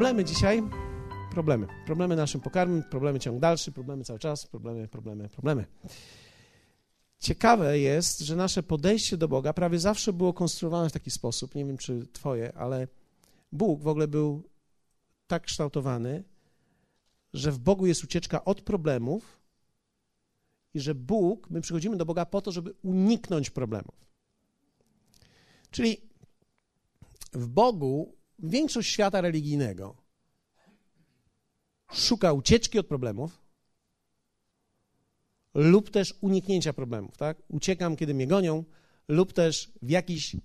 problemy dzisiaj, problemy. Problemy naszym pokarmem, problemy ciąg dalszy, problemy cały czas, problemy, problemy, problemy. Ciekawe jest, że nasze podejście do Boga prawie zawsze było konstruowane w taki sposób, nie wiem czy twoje, ale Bóg w ogóle był tak kształtowany, że w Bogu jest ucieczka od problemów i że Bóg, my przychodzimy do Boga po to, żeby uniknąć problemów. Czyli w Bogu większość świata religijnego szuka ucieczki od problemów lub też uniknięcia problemów, tak? Uciekam, kiedy mnie gonią, lub też w jakiś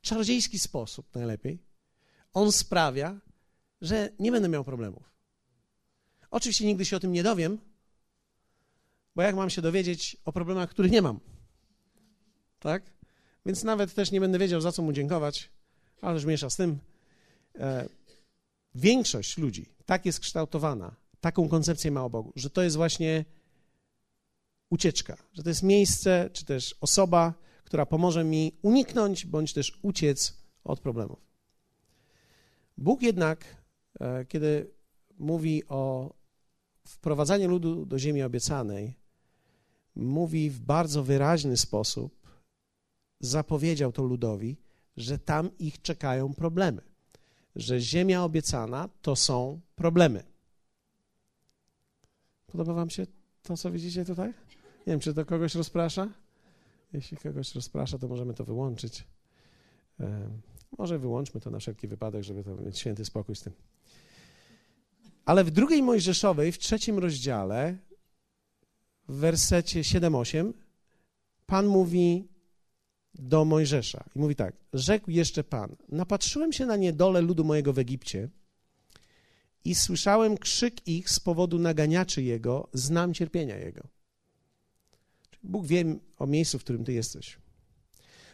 czarodziejski sposób najlepiej on sprawia, że nie będę miał problemów. Oczywiście nigdy się o tym nie dowiem, bo jak mam się dowiedzieć o problemach, których nie mam? Tak? Więc nawet też nie będę wiedział, za co mu dziękować, ale już miesza z tym. E, większość ludzi tak jest kształtowana, taką koncepcję ma o Bogu, że to jest właśnie ucieczka, że to jest miejsce, czy też osoba, która pomoże mi uniknąć bądź też uciec od problemów. Bóg jednak, e, kiedy mówi o wprowadzaniu ludu do ziemi obiecanej, mówi w bardzo wyraźny sposób, zapowiedział to ludowi, że tam ich czekają problemy, że ziemia obiecana to są problemy. Podoba Wam się to, co widzicie tutaj? Nie wiem, czy to kogoś rozprasza? Jeśli kogoś rozprasza, to możemy to wyłączyć. Może wyłączmy to na wszelki wypadek, żeby to mieć święty spokój z tym. Ale w drugiej Mojżeszowej, w trzecim rozdziale, w wersecie 7-8, Pan mówi do Mojżesza i mówi tak: Rzekł jeszcze Pan: Napatrzyłem się na niedolę ludu mojego w Egipcie i słyszałem krzyk ich z powodu naganiaczy jego, znam cierpienia jego. Bóg wie o miejscu, w którym ty jesteś.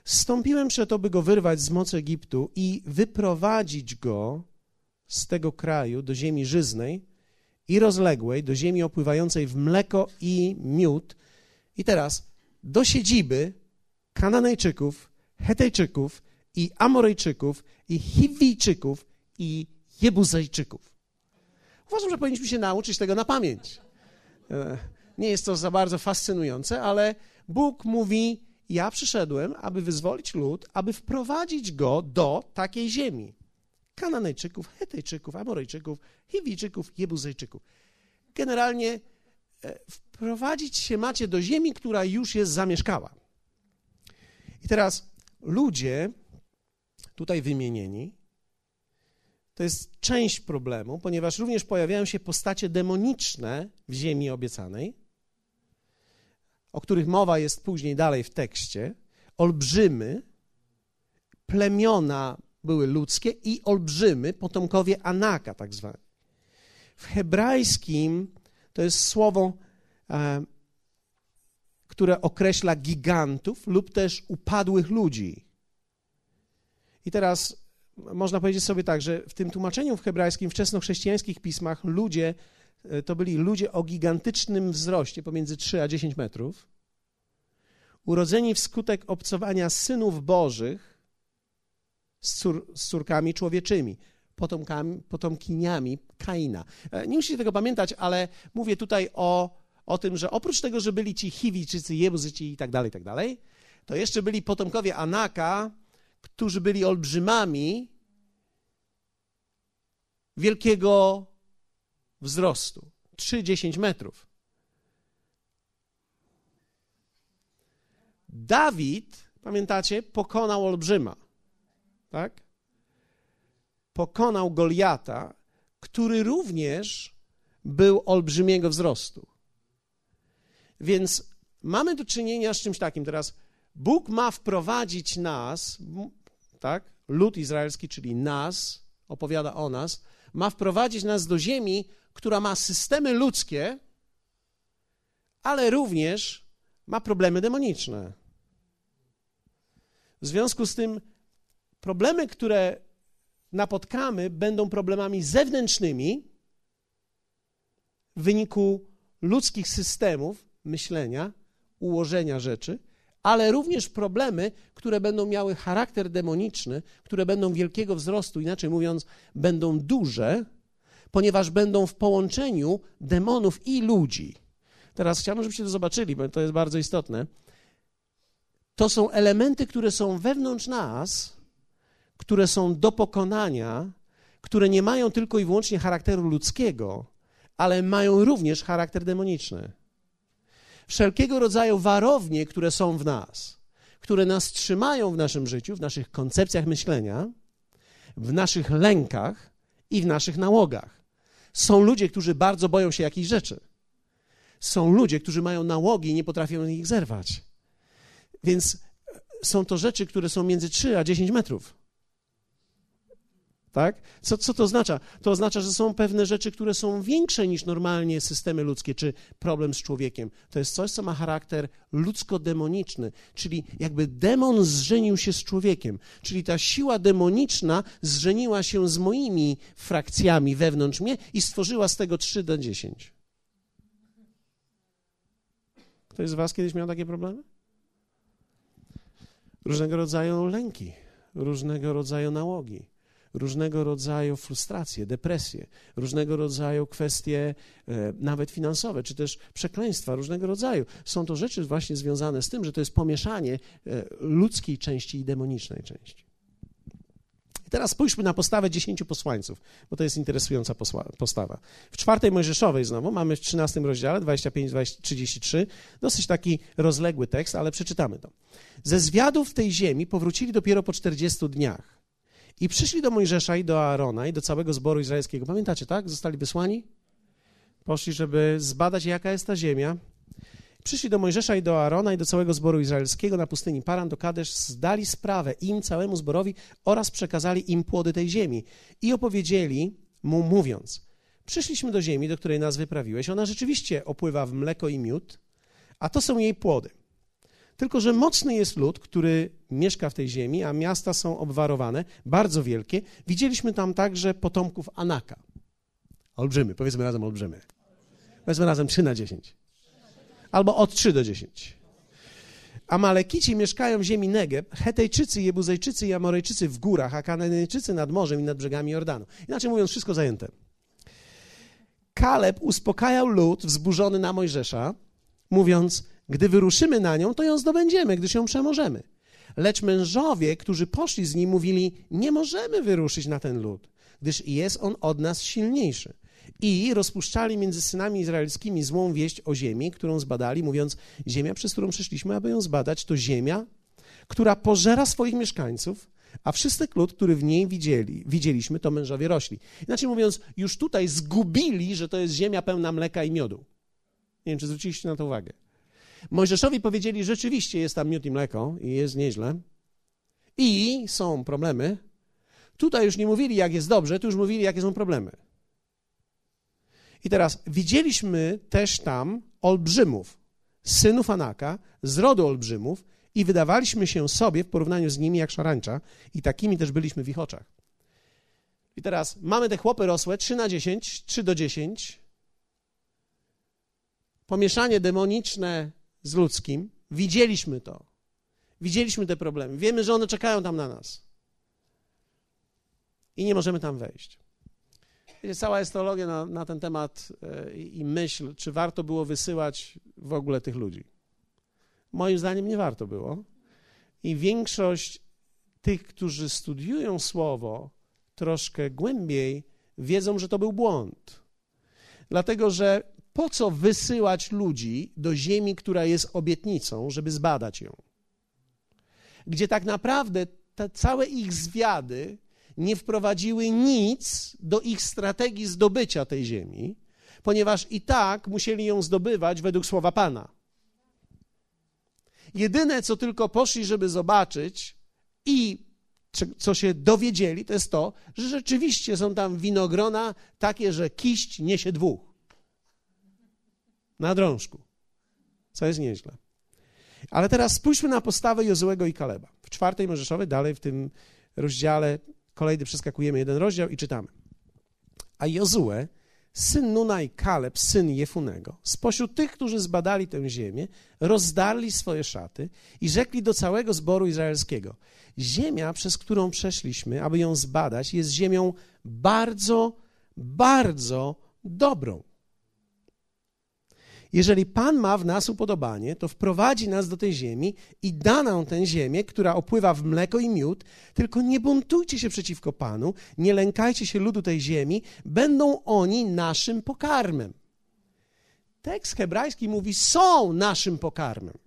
Stąpiłem przed to, by go wyrwać z mocy Egiptu i wyprowadzić go z tego kraju do ziemi żyznej i rozległej, do ziemi opływającej w mleko i miód. I teraz do siedziby Kananejczyków, Hetejczyków i Amorejczyków i Hiwijczyków i Jebuzejczyków. Uważam, że powinniśmy się nauczyć tego na pamięć. E, nie jest to za bardzo fascynujące, ale Bóg mówi: Ja przyszedłem, aby wyzwolić lud, aby wprowadzić go do takiej ziemi. Kananejczyków, Hetejczyków, Amorejczyków, Hiwijczyków, Jebuzejczyków. Generalnie e, wprowadzić się macie do ziemi, która już jest zamieszkała. I teraz ludzie tutaj wymienieni to jest część problemu, ponieważ również pojawiają się postacie demoniczne w ziemi obiecanej, o których mowa jest później dalej w tekście, olbrzymy, plemiona były ludzkie i olbrzymy, potomkowie Anaka tak zwani. W hebrajskim to jest słowo, e, które określa gigantów lub też upadłych ludzi. I teraz można powiedzieć sobie tak, że w tym tłumaczeniu w hebrajskim, wczesnochrześcijańskich pismach ludzie e, to byli ludzie o gigantycznym wzroście pomiędzy 3 a 10 metrów, urodzeni wskutek obcowania synów bożych z, cór, z córkami człowieczymi, potomkami, potomkiniami Kaina. E, nie musicie tego pamiętać, ale mówię tutaj o, o tym, że oprócz tego, że byli ci Chiwijczycy, Jebuzyci i tak dalej, i tak dalej, to jeszcze byli potomkowie Anaka, którzy byli olbrzymami wielkiego wzrostu 3-10 metrów. Dawid, pamiętacie, pokonał olbrzyma. Tak? Pokonał Goliata, który również był olbrzymiego wzrostu. Więc mamy do czynienia z czymś takim. Teraz Bóg ma wprowadzić nas, tak? Lud izraelski, czyli nas, opowiada o nas, ma wprowadzić nas do ziemi, która ma systemy ludzkie, ale również ma problemy demoniczne. W związku z tym problemy, które napotkamy, będą problemami zewnętrznymi w wyniku ludzkich systemów myślenia, ułożenia rzeczy, ale również problemy, które będą miały charakter demoniczny, które będą wielkiego wzrostu, inaczej mówiąc, będą duże, ponieważ będą w połączeniu demonów i ludzi. Teraz chciałbym, żebyście to zobaczyli, bo to jest bardzo istotne. To są elementy, które są wewnątrz nas, które są do pokonania, które nie mają tylko i wyłącznie charakteru ludzkiego, ale mają również charakter demoniczny. Wszelkiego rodzaju warownie, które są w nas, które nas trzymają w naszym życiu, w naszych koncepcjach myślenia, w naszych lękach i w naszych nałogach. Są ludzie, którzy bardzo boją się jakichś rzeczy. Są ludzie, którzy mają nałogi i nie potrafią ich zerwać. Więc są to rzeczy, które są między 3 a 10 metrów. Tak? Co, co to oznacza? To oznacza, że są pewne rzeczy, które są większe niż normalnie systemy ludzkie, czy problem z człowiekiem. To jest coś, co ma charakter ludzko-demoniczny, czyli jakby demon zżenił się z człowiekiem, czyli ta siła demoniczna zżeniła się z moimi frakcjami wewnątrz mnie i stworzyła z tego 3 do 10. Ktoś z Was kiedyś miał takie problemy? Różnego rodzaju lęki, różnego rodzaju nałogi różnego rodzaju frustracje, depresje, różnego rodzaju kwestie e, nawet finansowe, czy też przekleństwa różnego rodzaju. Są to rzeczy właśnie związane z tym, że to jest pomieszanie e, ludzkiej części i demonicznej części. Teraz spójrzmy na postawę dziesięciu posłańców, bo to jest interesująca postawa. W czwartej Mojżeszowej znowu mamy w 13 rozdziale 25-33 dosyć taki rozległy tekst, ale przeczytamy to. Ze zwiadów tej ziemi powrócili dopiero po 40 dniach. I przyszli do Mojżesza i do Aarona i do całego zboru izraelskiego. Pamiętacie, tak? Zostali wysłani? Poszli, żeby zbadać, jaka jest ta ziemia. Przyszli do Mojżesza i do Aarona i do całego zboru izraelskiego na pustyni Paran do Kadesz, zdali sprawę im, całemu zborowi oraz przekazali im płody tej ziemi. I opowiedzieli mu, mówiąc, przyszliśmy do ziemi, do której nas wyprawiłeś. Ona rzeczywiście opływa w mleko i miód, a to są jej płody. Tylko, że mocny jest lud, który mieszka w tej ziemi, a miasta są obwarowane, bardzo wielkie. Widzieliśmy tam także potomków Anaka. Olbrzymy, powiedzmy razem olbrzymy. Powiedzmy razem 3 na 10. Albo od 3 do 10. Amalekici mieszkają w ziemi Negeb, Hetejczycy, Jebuzejczycy i Amorejczycy w górach, a Kananejczycy nad morzem i nad brzegami Jordanu. Inaczej mówiąc, wszystko zajęte. Kaleb uspokajał lud wzburzony na Mojżesza, mówiąc, gdy wyruszymy na nią, to ją zdobędziemy, gdyż ją przemożemy. Lecz mężowie, którzy poszli z nim, mówili: Nie możemy wyruszyć na ten lud, gdyż jest on od nas silniejszy. I rozpuszczali między synami izraelskimi złą wieść o ziemi, którą zbadali, mówiąc: Ziemia, przez którą przyszliśmy, aby ją zbadać, to ziemia, która pożera swoich mieszkańców, a wszyscy lud, który w niej widzieli, widzieliśmy, to mężowie rośli. Inaczej mówiąc, już tutaj zgubili, że to jest ziemia pełna mleka i miodu. Nie wiem, czy zwróciliście na to uwagę. Mojżeszowi powiedzieli, rzeczywiście jest tam miód i mleko i jest nieźle. I są problemy. Tutaj już nie mówili, jak jest dobrze, tu już mówili, jakie są problemy. I teraz widzieliśmy też tam olbrzymów, synów Anaka, z rodu olbrzymów i wydawaliśmy się sobie w porównaniu z nimi jak szarańcza i takimi też byliśmy w ich oczach. I teraz mamy te chłopy rosłe 3 na 10, 3 do 10. Pomieszanie demoniczne z ludzkim. Widzieliśmy to. Widzieliśmy te problemy. Wiemy, że one czekają tam na nas. I nie możemy tam wejść. Wiecie, cała jest na, na ten temat yy, i myśl, czy warto było wysyłać w ogóle tych ludzi. Moim zdaniem nie warto było. I większość tych, którzy studiują słowo troszkę głębiej, wiedzą, że to był błąd. Dlatego, że po co wysyłać ludzi do ziemi, która jest obietnicą, żeby zbadać ją? Gdzie tak naprawdę te całe ich zwiady nie wprowadziły nic do ich strategii zdobycia tej ziemi, ponieważ i tak musieli ją zdobywać według słowa Pana. Jedyne, co tylko poszli, żeby zobaczyć i co się dowiedzieli, to jest to, że rzeczywiście są tam winogrona takie, że kiść niesie dwóch na drążku, co jest nieźle. Ale teraz spójrzmy na postawę Jozułego i Kaleba. W czwartej Mojżeszowej, dalej w tym rozdziale, kolejny przeskakujemy jeden rozdział i czytamy. A Jozue syn Nuna i Kaleb, syn Jefunego, spośród tych, którzy zbadali tę ziemię, rozdarli swoje szaty i rzekli do całego zboru izraelskiego: Ziemia, przez którą przeszliśmy, aby ją zbadać, jest ziemią bardzo, bardzo dobrą. Jeżeli Pan ma w nas upodobanie, to wprowadzi nas do tej ziemi i da nam tę ziemię, która opływa w mleko i miód, tylko nie buntujcie się przeciwko Panu, nie lękajcie się ludu tej ziemi, będą oni naszym pokarmem. Tekst hebrajski mówi: są naszym pokarmem.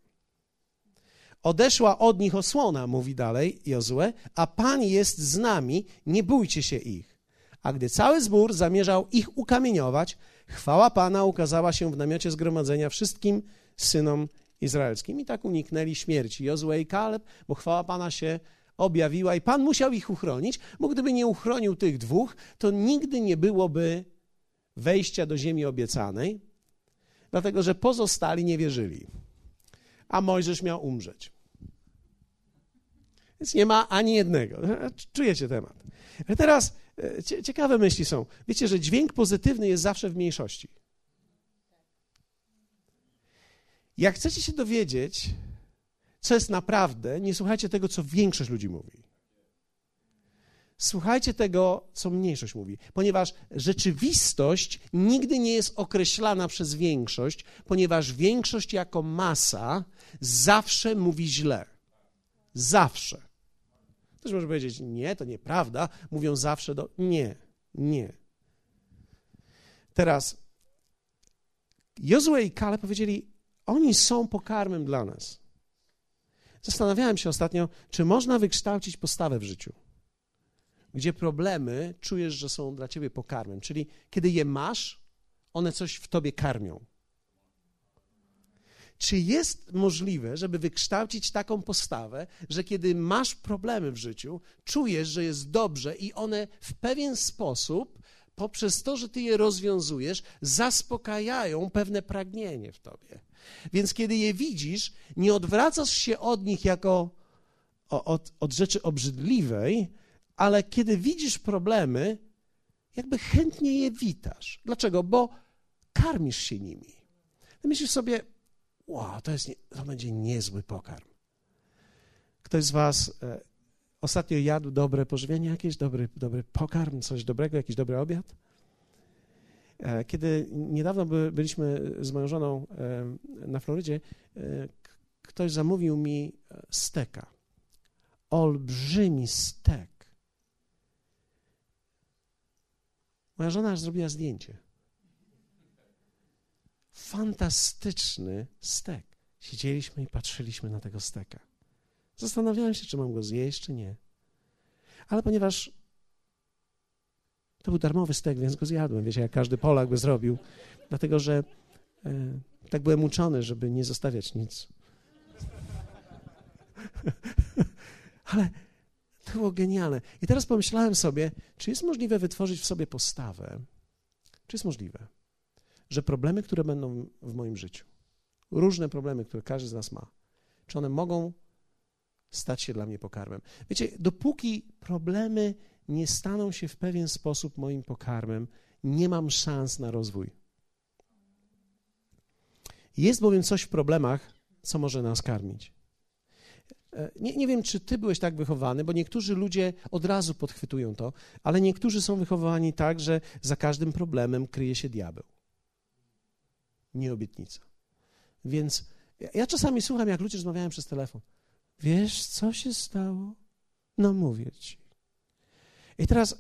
Odeszła od nich osłona, mówi dalej Jozue, a Pan jest z nami, nie bójcie się ich. A gdy cały zbór zamierzał ich ukamieniować, Chwała Pana ukazała się w namiocie zgromadzenia wszystkim synom izraelskim i tak uniknęli śmierci Jozue i Kaleb, bo chwała Pana się objawiła i Pan musiał ich uchronić, bo gdyby nie uchronił tych dwóch, to nigdy nie byłoby wejścia do ziemi obiecanej, dlatego że pozostali nie wierzyli, a Mojżesz miał umrzeć. Więc nie ma ani jednego. Czujecie temat. Teraz ciekawe myśli są. Wiecie, że dźwięk pozytywny jest zawsze w mniejszości. Jak chcecie się dowiedzieć, co jest naprawdę, nie słuchajcie tego, co większość ludzi mówi. Słuchajcie tego, co mniejszość mówi, ponieważ rzeczywistość nigdy nie jest określana przez większość, ponieważ większość jako masa zawsze mówi źle. Zawsze. Ktoś może powiedzieć, nie, to nieprawda. Mówią zawsze do. Nie, nie. Teraz Jozue i Kale powiedzieli, oni są pokarmem dla nas. Zastanawiałem się ostatnio, czy można wykształcić postawę w życiu, gdzie problemy czujesz, że są dla ciebie pokarmem, czyli kiedy je masz, one coś w tobie karmią. Czy jest możliwe, żeby wykształcić taką postawę, że kiedy masz problemy w życiu, czujesz, że jest dobrze i one w pewien sposób, poprzez to, że ty je rozwiązujesz, zaspokajają pewne pragnienie w tobie. Więc kiedy je widzisz, nie odwracasz się od nich jako od, od rzeczy obrzydliwej, ale kiedy widzisz problemy, jakby chętnie je witasz. Dlaczego? Bo karmisz się nimi. Myślisz sobie, wow, to, jest, to będzie niezły pokarm. Ktoś z Was e, ostatnio jadł dobre pożywienie, jakiś dobry, dobry pokarm, coś dobrego, jakiś dobry obiad? E, kiedy niedawno by, byliśmy z moją żoną e, na Florydzie, ktoś zamówił mi steka. Olbrzymi stek. Moja żona zrobiła zdjęcie fantastyczny stek. Siedzieliśmy i patrzyliśmy na tego steka. Zastanawiałem się, czy mam go zjeść, czy nie. Ale ponieważ to był darmowy stek, więc go zjadłem. Wiecie, jak każdy Polak by zrobił. Dlatego, że e, tak byłem uczony, żeby nie zostawiać nic. Ale to było genialne. I teraz pomyślałem sobie, czy jest możliwe wytworzyć w sobie postawę? Czy jest możliwe? Że problemy, które będą w moim życiu, różne problemy, które każdy z nas ma, czy one mogą stać się dla mnie pokarmem? Wiecie, dopóki problemy nie staną się w pewien sposób moim pokarmem, nie mam szans na rozwój. Jest bowiem coś w problemach, co może nas karmić. E, nie, nie wiem, czy ty byłeś tak wychowany, bo niektórzy ludzie od razu podchwytują to, ale niektórzy są wychowani tak, że za każdym problemem kryje się diabeł nie obietnica. Więc ja, ja czasami słucham, jak ludzie rozmawiają przez telefon. Wiesz, co się stało? No mówię ci. I teraz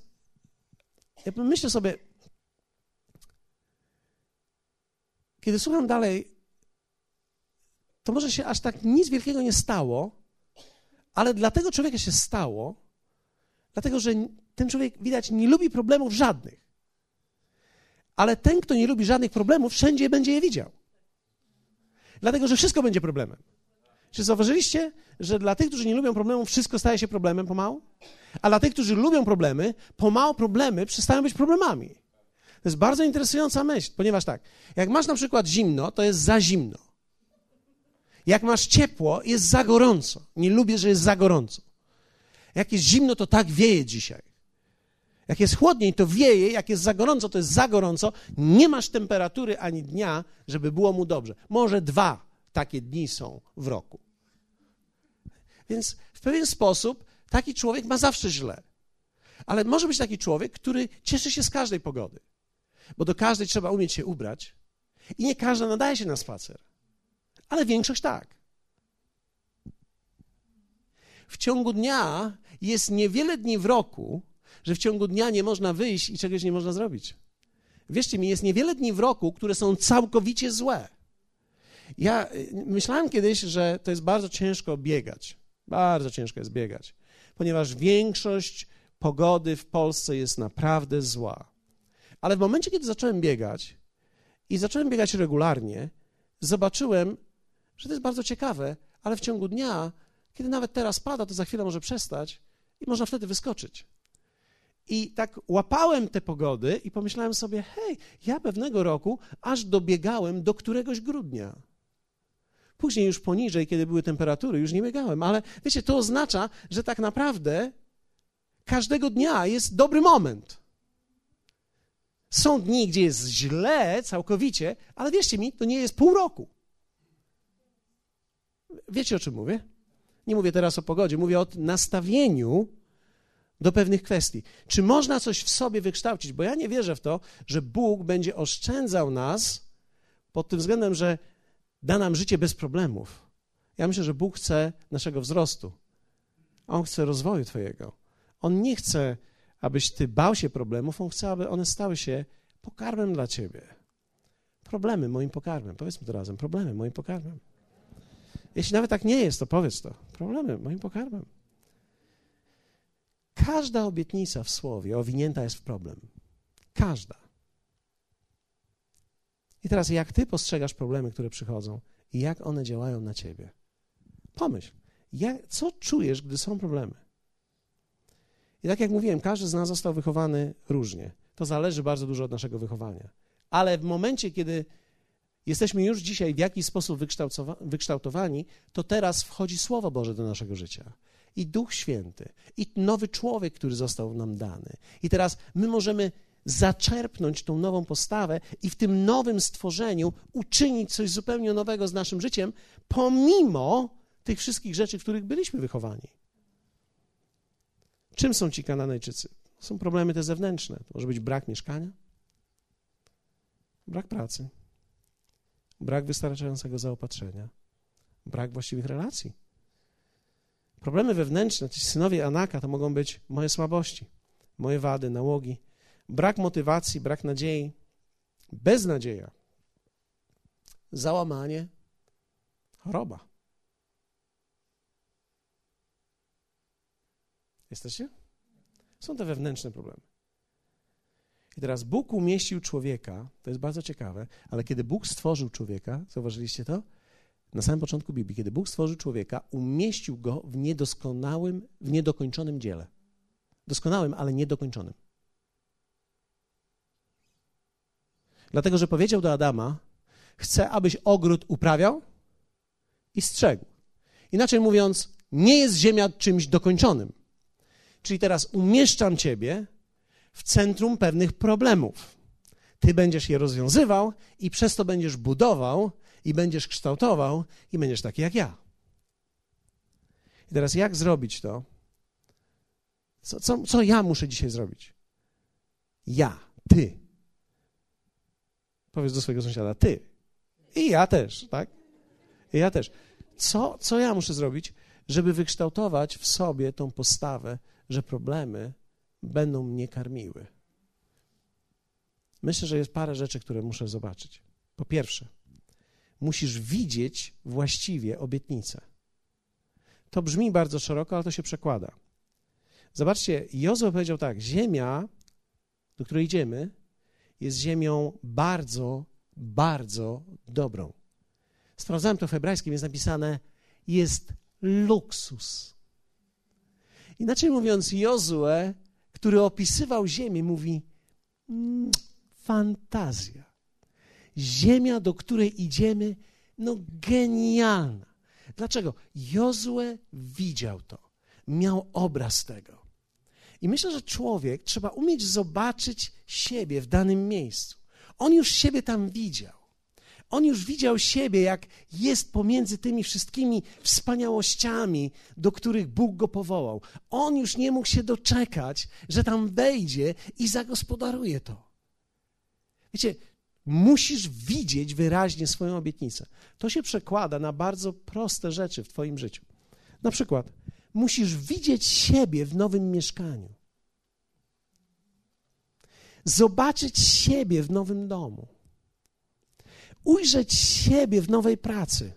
ja myślę sobie, kiedy słucham dalej, to może się aż tak nic wielkiego nie stało, ale dla tego człowieka się stało, dlatego że ten człowiek, widać, nie lubi problemów żadnych. Ale ten, kto nie lubi żadnych problemów, wszędzie będzie je widział. Dlatego, że wszystko będzie problemem. Czy zauważyliście, że dla tych, którzy nie lubią problemów, wszystko staje się problemem pomału? A dla tych, którzy lubią problemy, pomału problemy przestają być problemami. To jest bardzo interesująca myśl, ponieważ tak, jak masz na przykład zimno, to jest za zimno. Jak masz ciepło, jest za gorąco. Nie lubię, że jest za gorąco. Jak jest zimno, to tak wieje dzisiaj. Jak jest chłodniej, to wieje, jak jest za gorąco, to jest za gorąco. Nie masz temperatury ani dnia, żeby było mu dobrze. Może dwa takie dni są w roku. Więc w pewien sposób taki człowiek ma zawsze źle. Ale może być taki człowiek, który cieszy się z każdej pogody, bo do każdej trzeba umieć się ubrać i nie każda nadaje się na spacer, ale większość tak. W ciągu dnia jest niewiele dni w roku, że w ciągu dnia nie można wyjść i czegoś nie można zrobić. Wierzcie mi, jest niewiele dni w roku, które są całkowicie złe. Ja y, myślałem kiedyś, że to jest bardzo ciężko biegać. Bardzo ciężko jest biegać, ponieważ większość pogody w Polsce jest naprawdę zła. Ale w momencie, kiedy zacząłem biegać i zacząłem biegać regularnie, zobaczyłem, że to jest bardzo ciekawe, ale w ciągu dnia, kiedy nawet teraz pada, to za chwilę może przestać i można wtedy wyskoczyć. I tak łapałem te pogody i pomyślałem sobie, hej, ja pewnego roku aż dobiegałem do któregoś grudnia. Później już poniżej, kiedy były temperatury, już nie biegałem, ale wiecie, to oznacza, że tak naprawdę każdego dnia jest dobry moment. Są dni, gdzie jest źle całkowicie, ale wierzcie mi, to nie jest pół roku. Wiecie o czym mówię? Nie mówię teraz o pogodzie, mówię o nastawieniu do pewnych kwestii. Czy można coś w sobie wykształcić? Bo ja nie wierzę w to, że Bóg będzie oszczędzał nas pod tym względem, że da nam życie bez problemów. Ja myślę, że Bóg chce naszego wzrostu. On chce rozwoju Twojego. On nie chce, abyś Ty bał się problemów, On chce, aby one stały się pokarmem dla Ciebie. Problemy moim pokarmem. Powiedzmy to razem. Problemy moim pokarmem. Jeśli nawet tak nie jest, to powiedz to. Problemy moim pokarmem. Każda obietnica w słowie owinięta jest w problem. Każda. I teraz, jak ty postrzegasz problemy, które przychodzą i jak one działają na ciebie? Pomyśl, jak, co czujesz, gdy są problemy? I tak jak mówiłem, każdy z nas został wychowany różnie. To zależy bardzo dużo od naszego wychowania. Ale w momencie, kiedy jesteśmy już dzisiaj w jakiś sposób wykształtowani, to teraz wchodzi Słowo Boże do naszego życia. I Duch Święty, i nowy człowiek, który został nam dany. I teraz my możemy zaczerpnąć tą nową postawę i w tym nowym stworzeniu uczynić coś zupełnie nowego z naszym życiem, pomimo tych wszystkich rzeczy, w których byliśmy wychowani. Czym są ci Kananejczycy? Są problemy te zewnętrzne. To może być brak mieszkania, brak pracy, brak wystarczającego zaopatrzenia, brak właściwych relacji. Problemy wewnętrzne, ci synowie Anaka, to mogą być moje słabości, moje wady, nałogi, brak motywacji, brak nadziei, beznadzieja, załamanie, choroba. Jesteście? Są te wewnętrzne problemy. I teraz Bóg umieścił człowieka, to jest bardzo ciekawe, ale kiedy Bóg stworzył człowieka, zauważyliście to? Na samym początku Biblii, kiedy Bóg stworzył człowieka, umieścił go w niedoskonałym, w niedokończonym dziele. Doskonałym, ale niedokończonym. Dlatego, że powiedział do Adama: Chcę, abyś ogród uprawiał i strzegł. Inaczej mówiąc, nie jest ziemia czymś dokończonym. Czyli teraz umieszczam ciebie w centrum pewnych problemów. Ty będziesz je rozwiązywał i przez to będziesz budował i będziesz kształtował i będziesz taki jak ja. I teraz jak zrobić to? Co, co, co ja muszę dzisiaj zrobić? Ja, ty. Powiedz do swojego sąsiada, ty. I ja też, tak? I ja też. Co, co ja muszę zrobić, żeby wykształtować w sobie tą postawę, że problemy będą mnie karmiły? Myślę, że jest parę rzeczy, które muszę zobaczyć. Po pierwsze, musisz widzieć właściwie obietnicę. To brzmi bardzo szeroko, ale to się przekłada. Zobaczcie, Jozue powiedział tak: Ziemia, do której idziemy, jest ziemią bardzo, bardzo dobrą. Sprawdzałem to w hebrajskim, jest napisane: jest luksus. Inaczej mówiąc, Jozue, który opisywał ziemię, mówi: mm, fantazja. Ziemia, do której idziemy, no genialna. Dlaczego? Jozue widział to, miał obraz tego. I myślę, że człowiek trzeba umieć zobaczyć siebie w danym miejscu. On już siebie tam widział. On już widział siebie, jak jest pomiędzy tymi wszystkimi wspaniałościami, do których Bóg go powołał. On już nie mógł się doczekać, że tam wejdzie i zagospodaruje to. Wiecie, musisz widzieć wyraźnie swoją obietnicę. To się przekłada na bardzo proste rzeczy w Twoim życiu. Na przykład, musisz widzieć siebie w nowym mieszkaniu, zobaczyć siebie w nowym domu. Ujrzeć siebie w nowej pracy,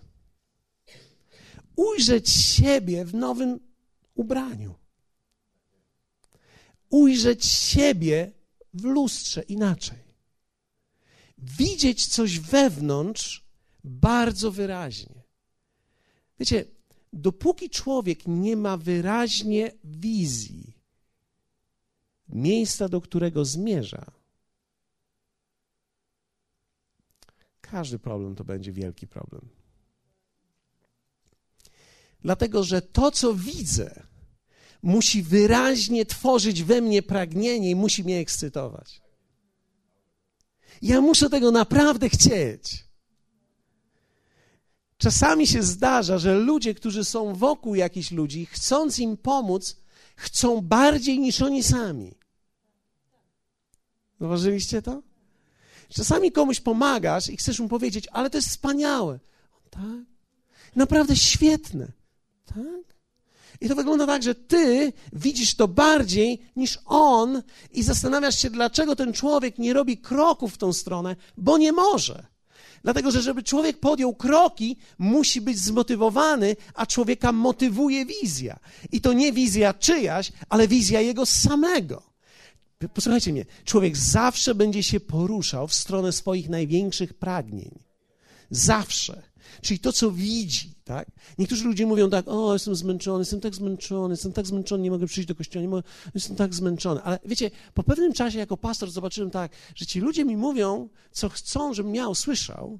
ujrzeć siebie w nowym ubraniu, ujrzeć siebie w lustrze inaczej, widzieć coś wewnątrz bardzo wyraźnie. Wiecie, dopóki człowiek nie ma wyraźnie wizji miejsca, do którego zmierza, Każdy problem to będzie wielki problem. Dlatego, że to, co widzę, musi wyraźnie tworzyć we mnie pragnienie i musi mnie ekscytować. Ja muszę tego naprawdę chcieć. Czasami się zdarza, że ludzie, którzy są wokół jakichś ludzi, chcąc im pomóc, chcą bardziej niż oni sami. Zauważyliście to? Czasami komuś pomagasz i chcesz mu powiedzieć, ale to jest wspaniałe. Tak? Naprawdę świetne. Tak? I to wygląda tak, że ty widzisz to bardziej niż on i zastanawiasz się, dlaczego ten człowiek nie robi kroków w tą stronę, bo nie może. Dlatego, że żeby człowiek podjął kroki, musi być zmotywowany, a człowieka motywuje wizja. I to nie wizja czyjaś, ale wizja jego samego. Posłuchajcie mnie, człowiek zawsze będzie się poruszał w stronę swoich największych pragnień. Zawsze. Czyli to, co widzi, tak? Niektórzy ludzie mówią tak, o, jestem zmęczony, jestem tak zmęczony, jestem tak zmęczony, nie mogę przyjść do kościoła, nie mogę, jestem tak zmęczony. Ale wiecie, po pewnym czasie jako pastor zobaczyłem tak, że ci ludzie mi mówią, co chcą, żebym miał, słyszał,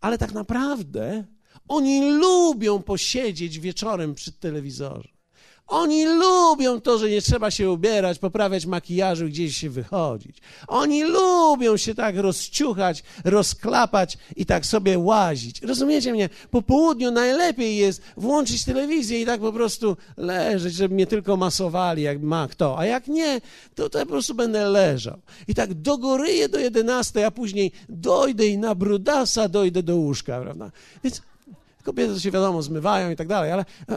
ale tak naprawdę oni lubią posiedzieć wieczorem przy telewizorze. Oni lubią to, że nie trzeba się ubierać, poprawiać makijażu, gdzieś się wychodzić. Oni lubią się tak rozciuchać, rozklapać i tak sobie łazić. Rozumiecie mnie? Po południu najlepiej jest włączyć telewizję i tak po prostu leżeć, żeby mnie tylko masowali, jak ma kto. A jak nie, to, to ja po prostu będę leżał. I tak dogoryję do 11, a później dojdę i na brudasa dojdę do łóżka, prawda? Więc kobiety się wiadomo zmywają i tak dalej, ale e,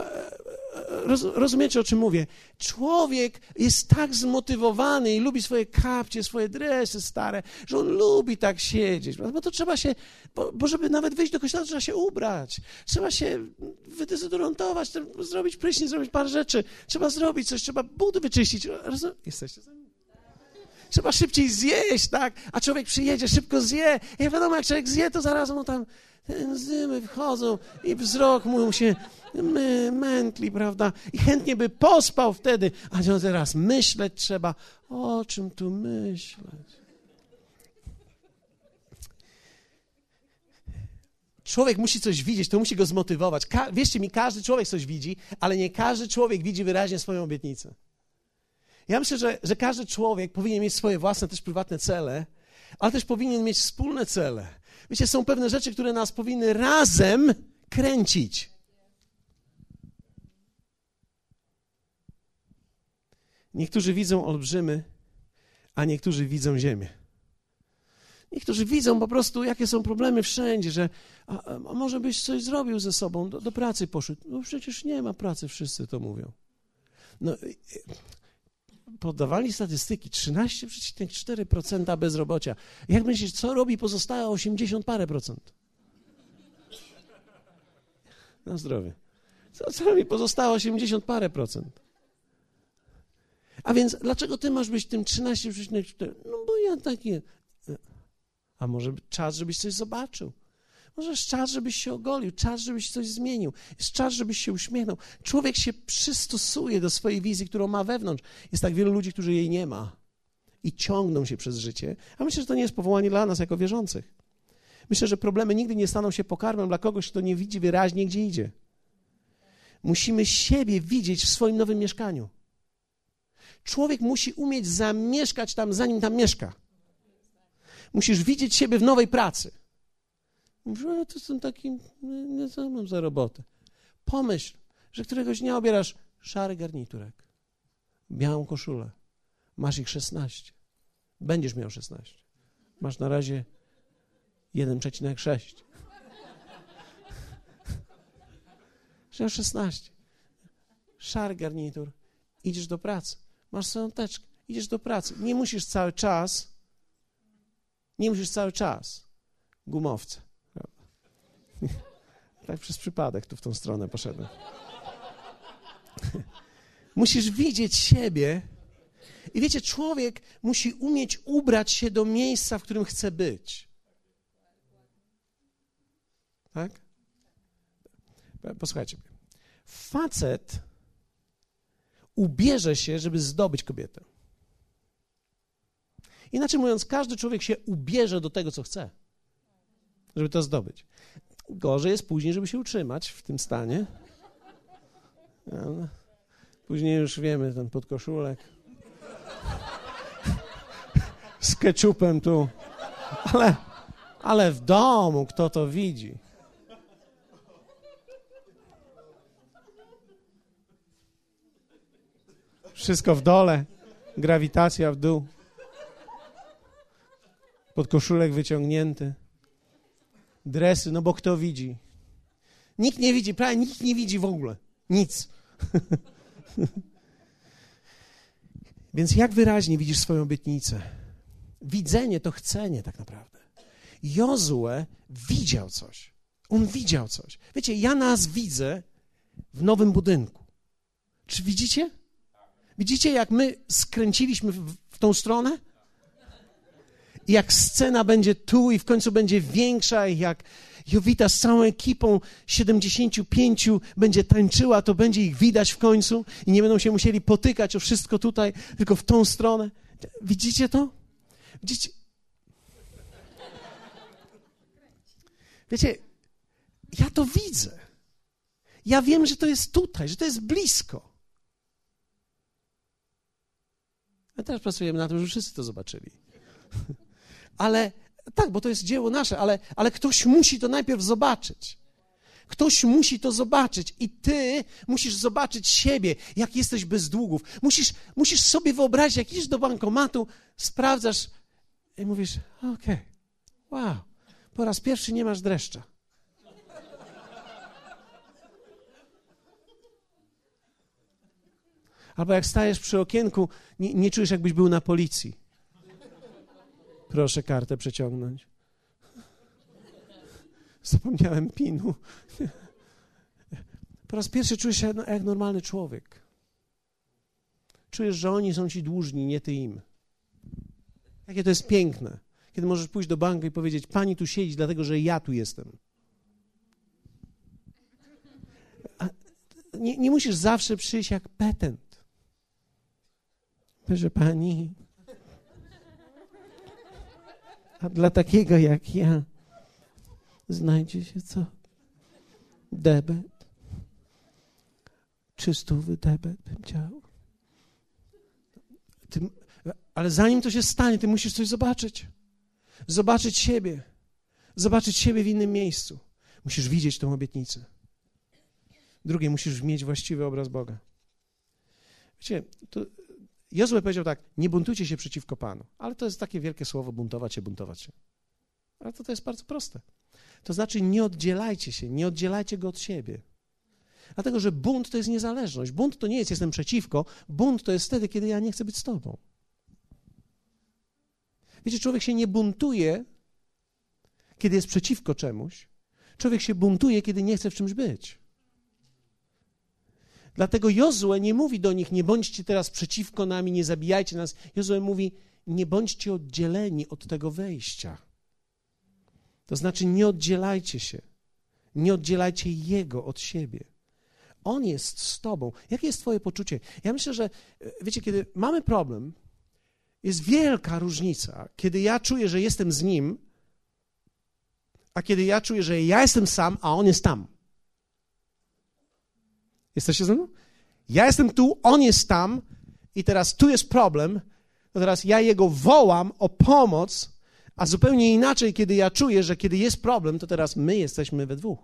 roz, rozumiecie, o czym mówię? Człowiek jest tak zmotywowany i lubi swoje kapcie, swoje dresy stare, że on lubi tak siedzieć. Bo to trzeba się, bo, bo żeby nawet wyjść do kościoła, trzeba się ubrać. Trzeba się wydezodorantować, zrobić prysznic, zrobić parę rzeczy. Trzeba zrobić coś, trzeba budy wyczyścić. Rozum... Jesteście za Trzeba szybciej zjeść, tak? A człowiek przyjedzie, szybko zje. I wiadomo, jak człowiek zje, to zaraz mu tam enzymy wchodzą i wzrok mu się mętli, prawda? I chętnie by pospał wtedy, a teraz myśleć trzeba, o czym tu myśleć. Człowiek musi coś widzieć, to musi go zmotywować. Ka wierzcie mi, każdy człowiek coś widzi, ale nie każdy człowiek widzi wyraźnie swoją obietnicę. Ja myślę, że, że każdy człowiek powinien mieć swoje własne, też prywatne cele, ale też powinien mieć wspólne cele. Wiecie, są pewne rzeczy, które nas powinny razem kręcić. Niektórzy widzą olbrzymy, a niektórzy widzą ziemię. Niektórzy widzą po prostu, jakie są problemy wszędzie, że a, a może byś coś zrobił ze sobą, do, do, pracy poszedł. No przecież nie ma pracy, wszyscy to mówią. No, podawali statystyki, 13,4% bezrobocia. Jak myślisz, co robi pozostałe 80 parę procent? Na zdrowie. Co, co robi pozostałe 80 parę procent? A więc dlaczego ty masz być tym 13,4? No bo ja takie. A może czas, żebyś coś zobaczył? Może czas, żebyś się ogolił, czas, żebyś coś zmienił, jest czas, żebyś się uśmiechnął. Człowiek się przystosuje do swojej wizji, którą ma wewnątrz. Jest tak wielu ludzi, którzy jej nie ma i ciągną się przez życie. A myślę, że to nie jest powołanie dla nas jako wierzących. Myślę, że problemy nigdy nie staną się pokarmem dla kogoś, kto nie widzi wyraźnie, gdzie idzie. Musimy siebie widzieć w swoim nowym mieszkaniu. człowiek musi umieć zamieszkać tam, zanim tam mieszka. Musisz widzieć siebie w nowej pracy. Mówisz, o, to są taki, nie co mam za robotę. Pomyśl, że któregoś dnia obierasz szary garniturek, białą koszulę. Masz ich 16. Będziesz miał 16. Masz na razie 1,6. Że 16. Szary garnitur. Idziesz do pracy. Masz swoją teczkę. Idziesz do pracy. Nie musisz cały czas, nie musisz cały czas gumowce. Tak przez przypadek tu w tą stronę poszedłem. Musisz widzieć siebie i wiecie, człowiek musi umieć ubrać się do miejsca, w którym chce być. Tak? Posłuchajcie. Facet ubierze się, żeby zdobyć kobietę. Inaczej mówiąc, każdy człowiek się ubierze do tego, co chce, żeby to zdobyć. Gorzej jest później, żeby się utrzymać w tym stanie. Później już wiemy, ten podkoszulek z keczupem tu. Ale, ale w domu kto to widzi? Wszystko w dole, grawitacja w dół. Podkoszulek wyciągnięty. Dresy, no bo kto widzi? Nikt nie widzi, prawie nikt nie widzi w ogóle. Nic. Więc jak wyraźnie widzisz swoją obietnicę? Widzenie to chcenie tak naprawdę. Jozue widział coś. On widział coś. Wiecie, ja nas widzę w nowym budynku. Czy widzicie? Widzicie, jak my skręciliśmy w, w tą stronę? Jak scena będzie tu i w końcu będzie większa, i jak Jowita z całą ekipą 75 będzie tańczyła, to będzie ich widać w końcu i nie będą się musieli potykać o wszystko tutaj, tylko w tą stronę. Widzicie to? Widzicie? Wiecie, ja to widzę. Ja wiem, że to jest tutaj, że to jest blisko. A teraz pracujemy na tym, żeby wszyscy to zobaczyli. Ale tak, bo to jest dzieło nasze, ale, ale ktoś musi to najpierw zobaczyć. Ktoś musi to zobaczyć i ty musisz zobaczyć siebie, jak jesteś bez długów. Musisz, musisz sobie wyobrazić, jak idziesz do bankomatu, sprawdzasz i mówisz, okej, okay, wow, po raz pierwszy nie masz dreszcza. Albo jak stajesz przy okienku, nie, nie czujesz, jakbyś był na policji. Proszę kartę przeciągnąć. Zapomniałem pinu. Po raz pierwszy czujesz się jak normalny człowiek. Czujesz, że oni są ci dłużni, nie ty im. Jakie to jest piękne, kiedy możesz pójść do banku i powiedzieć: Pani tu siedzi, dlatego że ja tu jestem. Nie, nie musisz zawsze przyjść jak petent. Proszę pani, a dla takiego jak ja znajdzie się co? Debet. Czystówy debet bym chciał. Ty, ale zanim to się stanie, ty musisz coś zobaczyć. Zobaczyć siebie. Zobaczyć siebie w innym miejscu. Musisz widzieć tą obietnicę. Drugie, musisz mieć właściwy obraz Boga. Wiecie, to Jozue powiedział tak, nie buntujcie się przeciwko Panu. Ale to jest takie wielkie słowo, buntować się, buntować się. Ale to, to jest bardzo proste. To znaczy nie oddzielajcie się, nie oddzielajcie go od siebie. Dlatego, że bunt to jest niezależność. Bunt to nie jest jestem przeciwko, bunt to jest wtedy, kiedy ja nie chcę być z tobą. Wiecie, człowiek się nie buntuje, kiedy jest przeciwko czemuś. Człowiek się buntuje, kiedy nie chce w czymś być. Dlatego Jozue nie mówi do nich, nie bądźcie teraz przeciwko nami, nie zabijajcie nas. Jozue mówi, nie bądźcie oddzieleni od tego wejścia. To znaczy, nie oddzielajcie się. Nie oddzielajcie Jego od siebie. On jest z Tobą. Jakie jest Twoje poczucie? Ja myślę, że, wiecie, kiedy mamy problem, jest wielka różnica, kiedy ja czuję, że jestem z Nim, a kiedy ja czuję, że ja jestem sam, a On jest tam. Jesteście ze mną? Ja jestem tu, on jest tam i teraz tu jest problem, to teraz ja jego wołam o pomoc, a zupełnie inaczej, kiedy ja czuję, że kiedy jest problem, to teraz my jesteśmy we dwóch.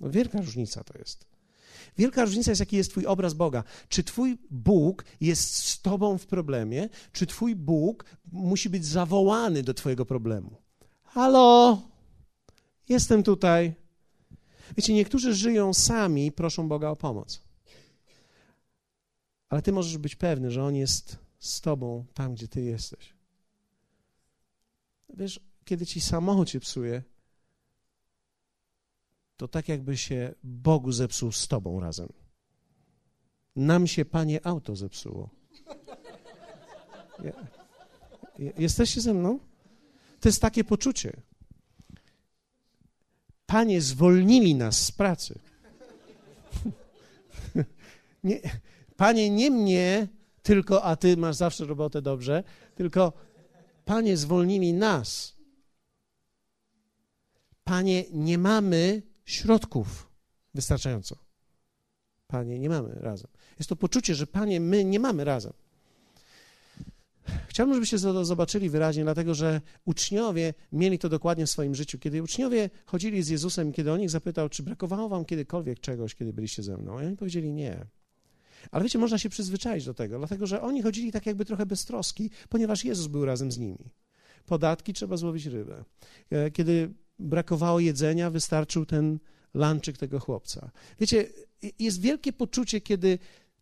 No wielka różnica to jest. Wielka różnica jest, jaki jest Twój obraz Boga. Czy Twój Bóg jest z Tobą w problemie, czy Twój Bóg musi być zawołany do Twojego problemu? Halo, jestem tutaj. Wiecie, niektórzy żyją sami i proszą Boga o pomoc. Ale Ty możesz być pewny, że On jest z Tobą tam, gdzie Ty jesteś. Wiesz, kiedy Ci samochód się psuje, to tak jakby się Bogu zepsuł z Tobą razem. Nam się, Panie, auto zepsuło. Jesteście ze mną? To jest takie poczucie. Panie, zwolnili nas z pracy. Nie, panie, nie mnie, tylko, a ty masz zawsze robotę dobrze, tylko Panie, zwolnili nas. Panie, nie mamy środków wystarczająco. Panie, nie mamy razem. Jest to poczucie, że Panie, my nie mamy razem. Chciałbym, żebyście to zobaczyli wyraźnie, dlatego że uczniowie mieli to dokładnie w swoim życiu. Kiedy uczniowie chodzili z Jezusem, kiedy on ich zapytał, czy brakowało wam kiedykolwiek czegoś, kiedy byliście ze mną, i oni powiedzieli nie. Ale wiecie, można się przyzwyczaić do tego, dlatego że oni chodzili tak jakby trochę bez troski, ponieważ Jezus był razem z nimi. Podatki trzeba złowić rybę. E, kiedy brakowało jedzenia, wystarczył ten lanczyk tego chłopca. Wiecie, jest wielkie poczucie, kiedy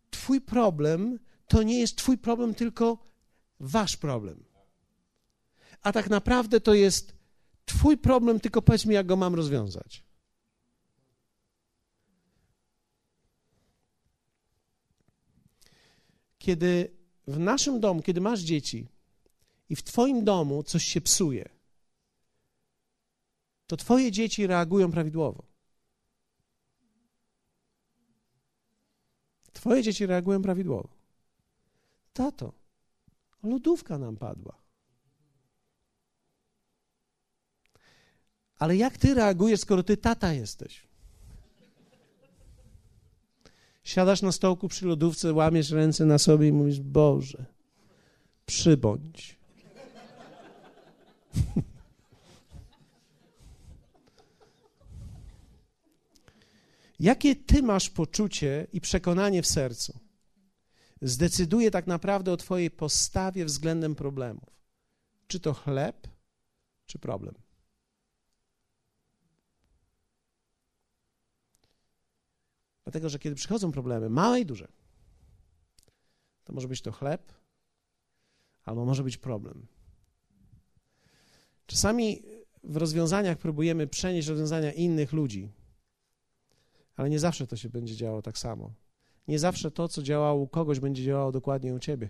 twój problem to nie jest twój problem, tylko wasz problem. A tak naprawdę to jest twój problem, tylko powiedz mi, jak go mam rozwiązać. Kiedy w naszym domu, kiedy masz dzieci i w twoim domu coś się psuje, to twoje dzieci reagują prawidłowo. Twoje dzieci reagują prawidłowo. Tato, lodówka nam padła. Ale jak ty reagujesz, skoro ty tata jesteś? Siadasz na stołku przy lodówce, łamiesz ręce na sobie i mówisz: Boże, przybądź. Jakie ty masz poczucie i przekonanie w sercu? Zdecyduje tak naprawdę o twojej postawie względem problemów. Czy to chleb, czy problem? Dlatego, że kiedy przychodzą problemy, małe i duże, to może być to chleb, albo może być problem. Czasami w rozwiązaniach próbujemy przenieść rozwiązania innych ludzi, ale nie zawsze to się będzie działo tak samo. Nie zawsze to, co działało u kogoś, będzie działało dokładnie u ciebie.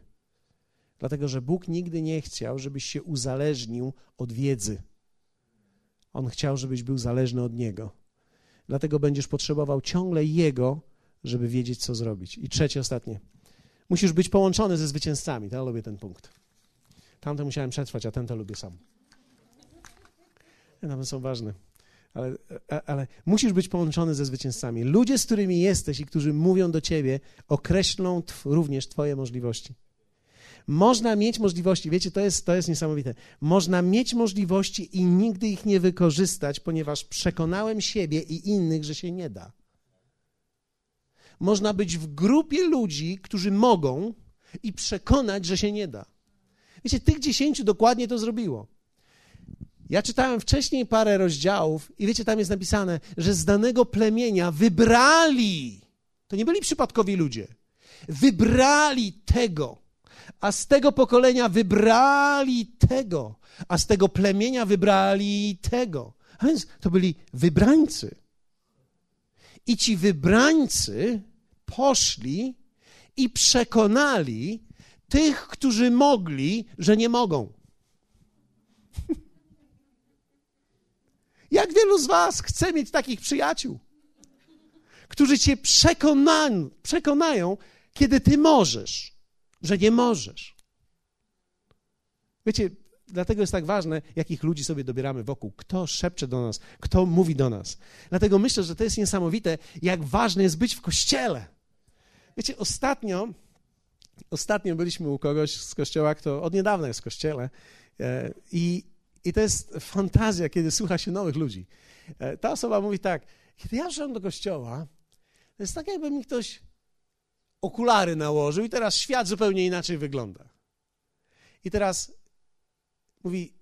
Dlatego, że Bóg nigdy nie chciał, żebyś się uzależnił od wiedzy. On chciał, żebyś był zależny od Niego. Dlatego będziesz potrzebował ciągle Jego, żeby wiedzieć, co zrobić. I trzecie, ostatnie. Musisz być połączony ze zwycięzcami. Ja lubię ten punkt. Tamte musiałem przetrwać, a ten to lubię sam. One są ważne. Ale, ale, musisz być połączony ze zwycięzcami. Ludzie, z którymi jesteś i którzy mówią do ciebie, określą również Twoje możliwości. Można mieć możliwości, wiecie, to jest, to jest niesamowite. Można mieć możliwości i nigdy ich nie wykorzystać, ponieważ przekonałem siebie i innych, że się nie da. Można być w grupie ludzi, którzy mogą i przekonać, że się nie da. Wiecie, tych dziesięciu dokładnie to zrobiło. Ja czytałem wcześniej parę rozdziałów i wiecie, tam jest napisane, że z danego plemienia wybrali, to nie byli przypadkowi ludzie, wybrali tego, a z tego pokolenia wybrali tego, a z tego plemienia wybrali tego. A więc to byli wybrańcy. I ci wybrańcy poszli i przekonali tych, którzy mogli, że nie mogą. Jak wielu z Was chce mieć takich przyjaciół, którzy cię przekonają, przekonają, kiedy ty możesz, że nie możesz. Wiecie, dlatego jest tak ważne, jakich ludzi sobie dobieramy wokół, kto szepcze do nas, kto mówi do nas. Dlatego myślę, że to jest niesamowite, jak ważne jest być w kościele. Wiecie, ostatnio Ostatnio byliśmy u kogoś z kościoła, kto od niedawna jest w kościele e, i, i to jest fantazja, kiedy słucha się nowych ludzi. E, ta osoba mówi tak, kiedy ja wszedłem do kościoła, to jest tak, jakby mi ktoś okulary nałożył i teraz świat zupełnie inaczej wygląda. I teraz mówi,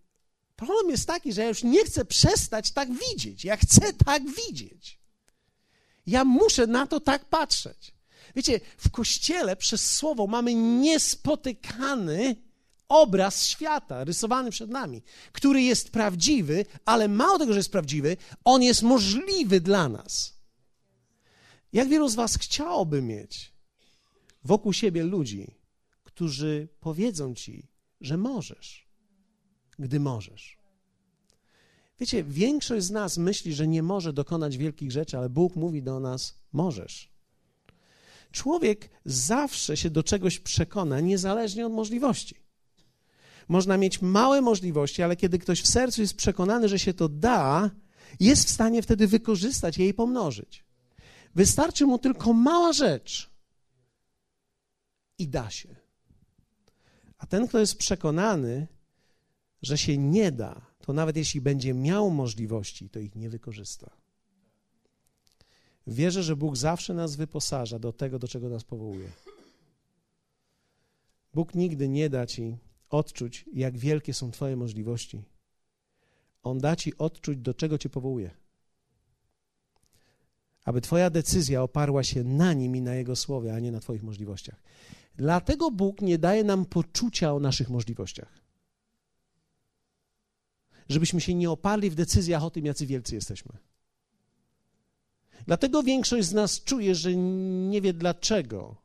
problem jest taki, że ja już nie chcę przestać tak widzieć. Ja chcę tak widzieć. Ja muszę na to tak patrzeć. Wiecie, w kościele przez słowo mamy niespotykany obraz świata rysowany przed nami, który jest prawdziwy, ale mało tego, że jest prawdziwy, on jest możliwy dla nas. Jak wielu z Was chciałoby mieć wokół siebie ludzi, którzy powiedzą Ci, że możesz, gdy możesz. Wiecie, większość z nas myśli, że nie może dokonać wielkich rzeczy, ale Bóg mówi do nas: możesz. Człowiek zawsze się do czegoś przekona, niezależnie od możliwości. Można mieć małe możliwości, ale kiedy ktoś w sercu jest przekonany, że się to da, jest w stanie wtedy wykorzystać je i pomnożyć. Wystarczy mu tylko mała rzecz i da się. A ten, kto jest przekonany, że się nie da, to nawet jeśli będzie miał możliwości, to ich nie wykorzysta. Wierzę, że Bóg zawsze nas wyposaża do tego, do czego nas powołuje. Bóg nigdy nie da ci odczuć, jak wielkie są Twoje możliwości. On da ci odczuć, do czego Cię powołuje. Aby Twoja decyzja oparła się na nim i na Jego słowie, a nie na Twoich możliwościach. Dlatego Bóg nie daje nam poczucia o naszych możliwościach. Żebyśmy się nie oparli w decyzjach o tym, jacy wielcy jesteśmy. Dlatego większość z nas czuje, że nie wie dlaczego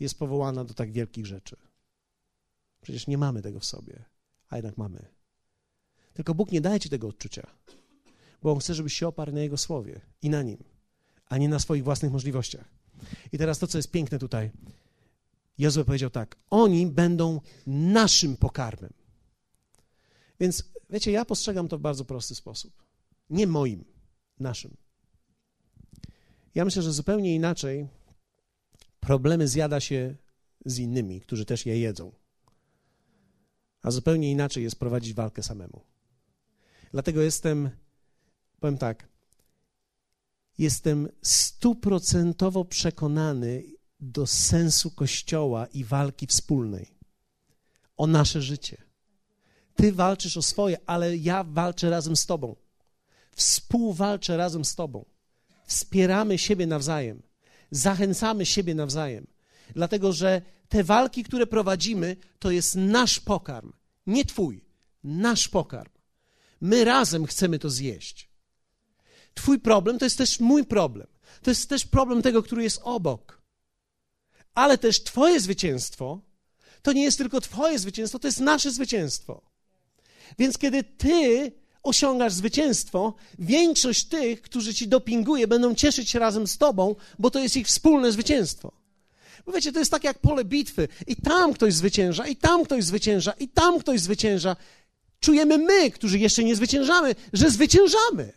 jest powołana do tak wielkich rzeczy. Przecież nie mamy tego w sobie, a jednak mamy. Tylko Bóg nie daje ci tego odczucia, bo On chce, żebyś się oparł na Jego słowie i na Nim, a nie na swoich własnych możliwościach. I teraz to, co jest piękne tutaj. Jozue powiedział tak: Oni będą naszym pokarmem. Więc wiecie, ja postrzegam to w bardzo prosty sposób. Nie moim, naszym. Ja myślę, że zupełnie inaczej problemy zjada się z innymi, którzy też je jedzą. A zupełnie inaczej jest prowadzić walkę samemu. Dlatego jestem, powiem tak, jestem stuprocentowo przekonany do sensu Kościoła i walki wspólnej o nasze życie. Ty walczysz o swoje, ale ja walczę razem z Tobą. Współwalczę razem z Tobą wspieramy siebie nawzajem, zachęcamy siebie nawzajem, dlatego że te walki, które prowadzimy, to jest nasz pokarm, nie Twój, nasz pokarm. My razem chcemy to zjeść. Twój problem to jest też mój problem. To jest też problem tego, który jest obok. Ale też Twoje zwycięstwo to nie jest tylko Twoje zwycięstwo, to jest nasze zwycięstwo. Więc kiedy Ty osiągasz zwycięstwo, większość tych, którzy ci dopinguje, będą cieszyć się razem z tobą, bo to jest ich wspólne zwycięstwo. Bo wiecie, to jest tak jak pole bitwy. I tam ktoś zwycięża, i tam ktoś zwycięża, i tam ktoś zwycięża. Czujemy my, którzy jeszcze nie zwyciężamy, że zwyciężamy.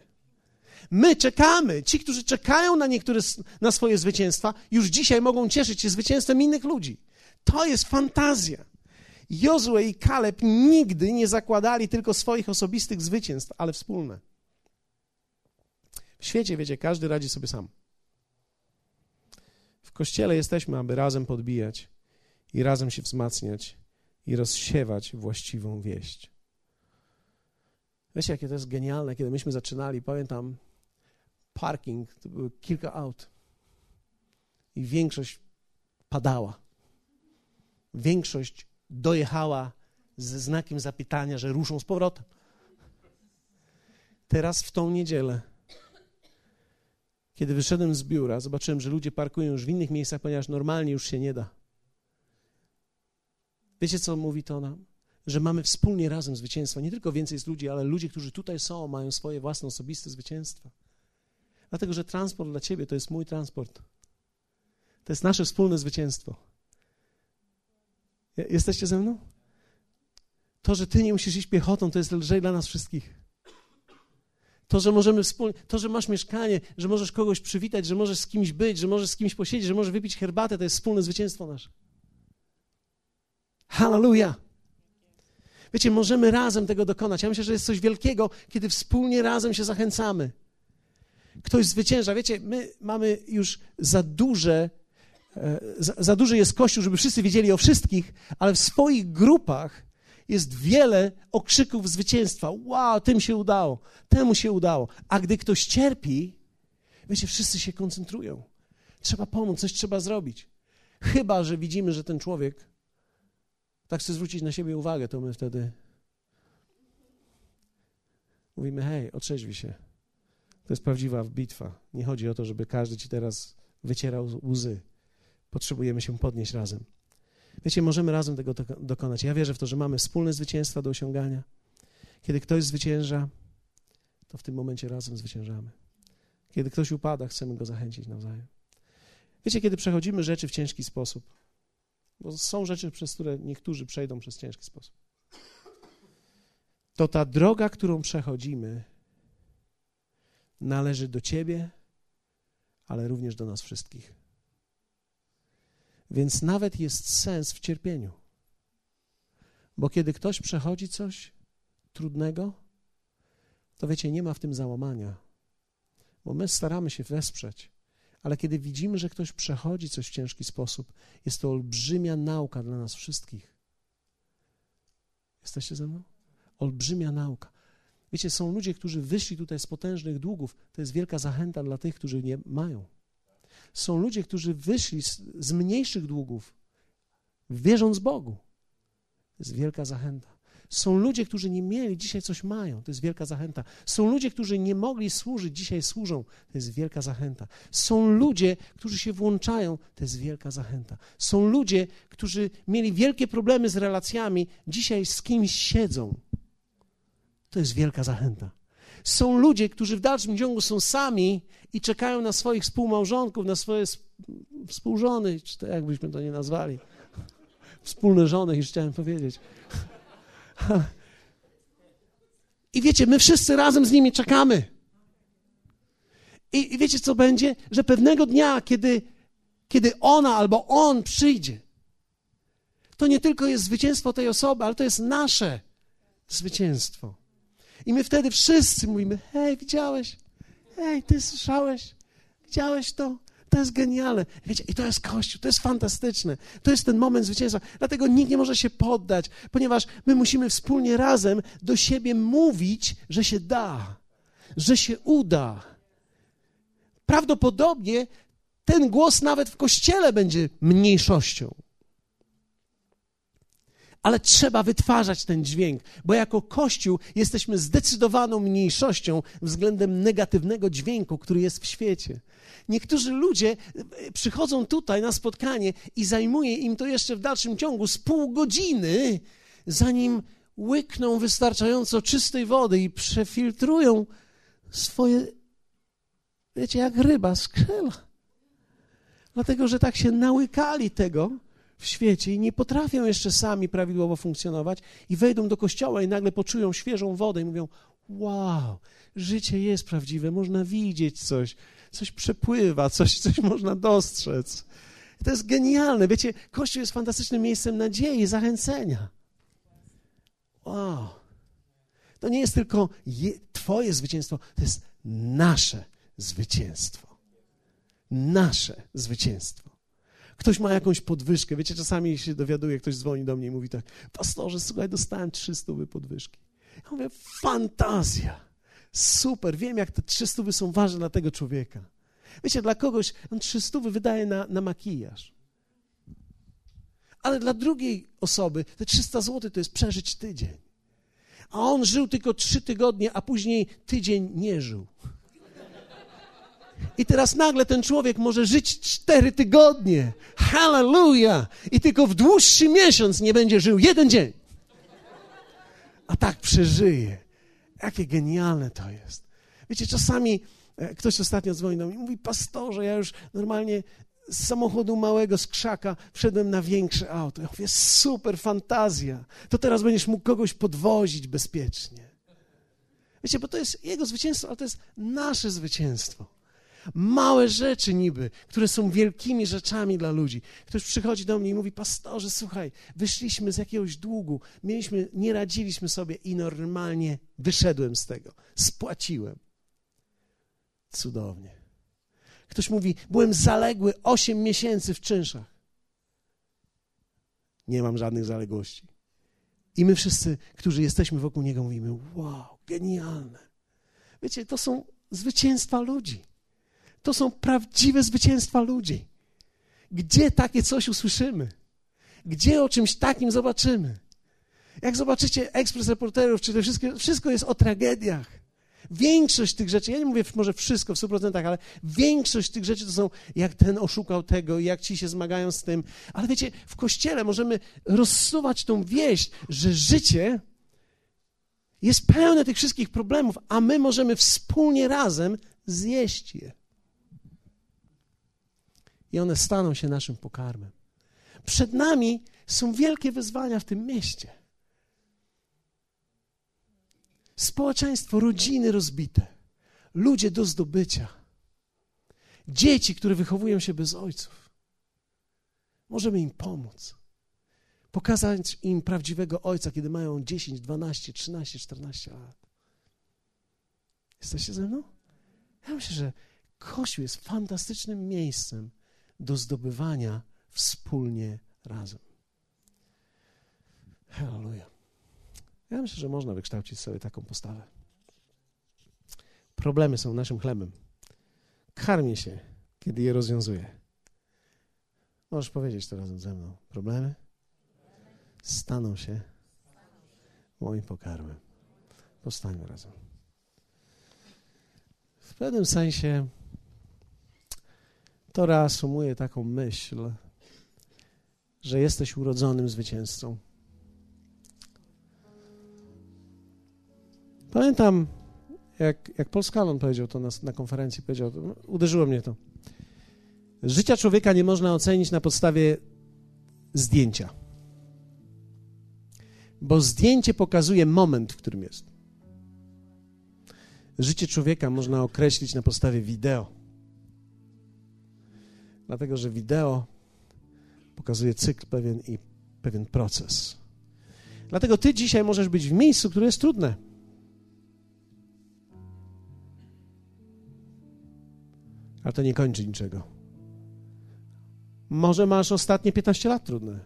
My czekamy. Ci, którzy czekają na niektóre na swoje zwycięstwa, już dzisiaj mogą cieszyć się zwycięstwem innych ludzi. To jest fantazja. Jozue i Kaleb nigdy nie zakładali tylko swoich osobistych zwycięstw, ale wspólne. W świecie, wiecie, każdy radzi sobie sam. Kościele jesteśmy, aby razem podbijać i razem się wzmacniać i rozsiewać właściwą wieść. Wiecie, jakie to jest genialne, kiedy myśmy zaczynali, pamiętam, parking, to były kilka aut i większość padała. Większość dojechała ze znakiem zapytania, że ruszą z powrotem. Teraz w tą niedzielę, kiedy wyszedłem z biura, zobaczyłem, że ludzie parkują już w innych miejscach, ponieważ normalnie już się nie da. Wiecie, co mówi to nam? Że mamy wspólnie razem zwycięstwo. Nie tylko więcej jest ludzi, ale ludzie, którzy tutaj są, mają swoje własne osobiste zwycięstwa. Dlatego, że transport dla ciebie to jest mój transport. To jest nasze wspólne zwycięstwo. Jesteście ze mną? To, że ty nie musisz iść piechotą, to jest lżej dla nas wszystkich. To, że możemy wspólnie, to, że masz mieszkanie, że możesz kogoś przywitać, że możesz z kimś być, że możesz z kimś posiedzieć, że możesz wypić herbatę, to jest wspólne zwycięstwo nasze. Hallelujah. Wiecie, możemy razem tego dokonać. Ja myślę, że jest coś wielkiego, kiedy wspólnie razem się zachęcamy. Ktoś zwycięża. Wiecie, my mamy już za duże, e, za, za duży jest Kościół, żeby wszyscy wiedzieli o wszystkich, ale w swoich grupach jest wiele okrzyków zwycięstwa. Wow, tym się udało, temu się udało. A gdy ktoś cierpi, wiecie, wszyscy się koncentrują. Trzeba pomóc, coś trzeba zrobić. Chyba, że widzimy, że ten człowiek tak chce zwrócić na siebie uwagę, to my wtedy mówimy: hej, otrzeźwij się. To jest prawdziwa bitwa. Nie chodzi o to, żeby każdy ci teraz wycierał łzy. Potrzebujemy się podnieść razem. Wiecie, możemy razem tego dokonać. Ja wierzę w to, że mamy wspólne zwycięstwa do osiągania. Kiedy ktoś zwycięża, to w tym momencie razem zwyciężamy. Kiedy ktoś upada, chcemy go zachęcić nawzajem. Wiecie, kiedy przechodzimy rzeczy w ciężki sposób, bo są rzeczy, przez które niektórzy przejdą przez ciężki sposób, to ta droga, którą przechodzimy, należy do Ciebie, ale również do nas wszystkich. Więc nawet jest sens w cierpieniu. Bo kiedy ktoś przechodzi coś trudnego, to wiecie, nie ma w tym załamania, bo my staramy się wesprzeć, ale kiedy widzimy, że ktoś przechodzi coś w ciężki sposób, jest to olbrzymia nauka dla nas wszystkich. Jesteście ze mną? Olbrzymia nauka. Wiecie, są ludzie, którzy wyszli tutaj z potężnych długów. To jest wielka zachęta dla tych, którzy nie mają. Są ludzie, którzy wyszli z, z mniejszych długów, wierząc Bogu. To jest wielka zachęta. Są ludzie, którzy nie mieli, dzisiaj coś mają. To jest wielka zachęta. Są ludzie, którzy nie mogli służyć, dzisiaj służą. To jest wielka zachęta. Są ludzie, którzy się włączają. To jest wielka zachęta. Są ludzie, którzy mieli wielkie problemy z relacjami, dzisiaj z kimś siedzą. To jest wielka zachęta. Są ludzie, którzy w dalszym ciągu są sami i czekają na swoich współmałżonków, na swoje współżony, czy to jakbyśmy to nie nazwali. Wspólne żony, już chciałem powiedzieć. I wiecie, my wszyscy razem z nimi czekamy. I, I, wiecie, co będzie? Że pewnego dnia, kiedy, kiedy ona albo on przyjdzie, to nie tylko jest zwycięstwo tej osoby, ale to jest nasze zwycięstwo. I my wtedy wszyscy mówimy: Hej, widziałeś? Hej, ty słyszałeś? Widziałeś to? To jest genialne. Wiecie, i to jest Kościół, to jest fantastyczne. To jest ten moment zwycięstwa. Dlatego nikt nie może się poddać, ponieważ my musimy wspólnie razem do siebie mówić, że się da, że się uda. Prawdopodobnie ten głos nawet w kościele będzie mniejszością ale trzeba wytwarzać ten dźwięk, bo jako Kościół jesteśmy zdecydowaną mniejszością względem negatywnego dźwięku, który jest w świecie. Niektórzy ludzie e, przychodzą tutaj na spotkanie i zajmuje im to jeszcze w dalszym ciągu z pół godziny, zanim łykną wystarczająco czystej wody i przefiltrują swoje, wiecie, jak ryba skrzela. Dlatego, że tak się nałykali tego, w świecie i nie potrafią jeszcze sami prawidłowo funkcjonować i wejdą do kościoła i nagle poczują świeżą wodę i mówią: Wow, życie jest prawdziwe, można widzieć coś, coś przepływa, coś, coś można dostrzec. To jest genialne. Wiecie, Kościół jest fantastycznym miejscem nadziei, zachęcenia. Wow. To nie jest tylko je, Twoje zwycięstwo, to jest nasze zwycięstwo. Nasze zwycięstwo. Ktoś ma jakąś podwyżkę. Wiecie, czasami się dowiaduje, ktoś dzwoni do mnie i mówi tak, pastorze, słuchaj, dostałem 300 podwyżki. Ja mówię, fantazja, super, wiem, jak te 300 są ważne dla tego człowieka. Wiecie, dla kogoś on 300 wydaje na, na makijaż. Ale dla drugiej osoby te 300 zł to jest przeżyć tydzień. A on żył tylko trzy tygodnie, a później tydzień nie żył. I teraz nagle ten człowiek może żyć cztery tygodnie. Hallelujah! I tylko w dłuższy miesiąc nie będzie żył jeden dzień. A tak przeżyje. Jakie genialne to jest. Wiecie, czasami e, ktoś ostatnio dzwoni do mnie i mówi, pastorze, ja już normalnie z samochodu małego, z krzaka wszedłem na większe auto. Ja mówię, super, fantazja. To teraz będziesz mógł kogoś podwozić bezpiecznie. Wiecie, bo to jest jego zwycięstwo, ale to jest nasze zwycięstwo. Małe rzeczy niby, które są wielkimi rzeczami dla ludzi. Ktoś przychodzi do mnie i mówi, pastorze, słuchaj, wyszliśmy z jakiegoś długu, mieliśmy, nie radziliśmy sobie i normalnie wyszedłem z tego, spłaciłem. Cudownie. Ktoś mówi, byłem zaległy 8 miesięcy w czynszach. Nie mam żadnych zaległości. I my wszyscy, którzy jesteśmy wokół niego, mówimy: Wow, genialne. Wiecie, to są zwycięstwa ludzi. To są prawdziwe zwycięstwa ludzi. Gdzie takie coś usłyszymy? Gdzie o czymś takim zobaczymy? Jak zobaczycie ekspres reporterów, czy to wszystko, wszystko jest o tragediach. Większość tych rzeczy, ja nie mówię może wszystko w 100%, ale większość tych rzeczy to są jak ten oszukał tego, jak ci się zmagają z tym. Ale wiecie, w kościele możemy rozsuwać tą wieść, że życie jest pełne tych wszystkich problemów, a my możemy wspólnie razem zjeść je. I one staną się naszym pokarmem. Przed nami są wielkie wyzwania w tym mieście. Społeczeństwo, rodziny rozbite, ludzie do zdobycia, dzieci, które wychowują się bez ojców. Możemy im pomóc. Pokazać im prawdziwego ojca, kiedy mają 10, 12, 13, 14 lat. Jesteście ze mną? Ja myślę, że Kościół jest fantastycznym miejscem do zdobywania wspólnie razem. Hallelujah. Ja myślę, że można wykształcić sobie taką postawę. Problemy są naszym chlebem. Karmię się, kiedy je rozwiązuję. Możesz powiedzieć to razem ze mną. Problemy staną się moim pokarmem. Powstańmy razem. W pewnym sensie to reasumuje taką myśl, że jesteś urodzonym zwycięzcą. Pamiętam, jak, jak Paul Scallon powiedział to na, na konferencji, powiedział, uderzyło mnie to. Życia człowieka nie można ocenić na podstawie zdjęcia. Bo zdjęcie pokazuje moment, w którym jest. Życie człowieka można określić na podstawie wideo. Dlatego, że wideo pokazuje cykl pewien i pewien proces. Dlatego ty dzisiaj możesz być w miejscu, które jest trudne. Ale to nie kończy niczego. Może masz ostatnie 15 lat trudne.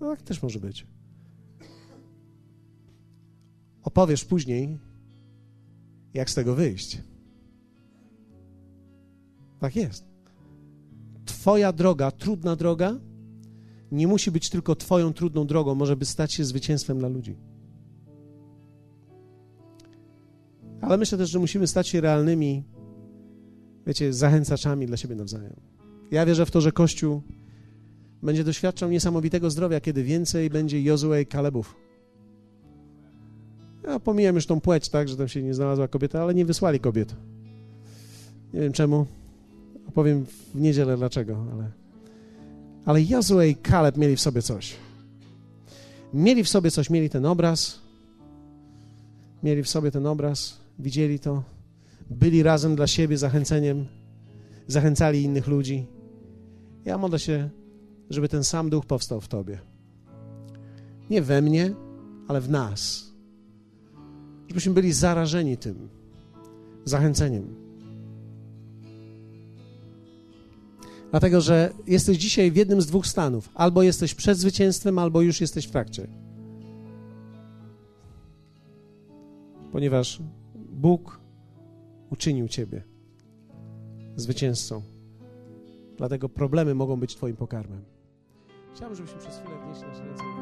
No tak też może być. Opowiesz później, jak z tego wyjść. Tak jest. Twoja droga, trudna droga, nie musi być tylko Twoją trudną drogą, może by stać się zwycięstwem dla ludzi. Ale myślę też, że musimy stać się realnymi wiecie, zachęcaczami dla siebie nawzajem. Ja wierzę w to, że Kościół będzie doświadczał niesamowitego zdrowia, kiedy więcej będzie Jozue i Kalebów. Ja pomijam już tą płeć, tak, że tam się nie znalazła kobieta, ale nie wysłali kobiet. Nie wiem czemu. Opowiem w niedzielę dlaczego, ale... Ale Jozue i Kaleb mieli w sobie coś. Mieli w sobie coś, mieli ten obraz, mieli w sobie ten obraz, widzieli to, byli razem dla siebie zachęceniem, zachęcali innych ludzi. Ja modlę się, żeby ten sam duch powstał w Tobie. Nie we mnie, ale w nas. Żebyśmy byli zarażeni tym zachęceniem. Dlatego, że jesteś dzisiaj w jednym z dwóch stanów. Albo jesteś przed zwycięstwem, albo już jesteś w trakcie. Ponieważ Bóg uczynił Ciebie zwycięzcą. Dlatego problemy mogą być Twoim pokarmem. Chciałbym, żebyśmy przez chwilę wnieśli nasze ręce.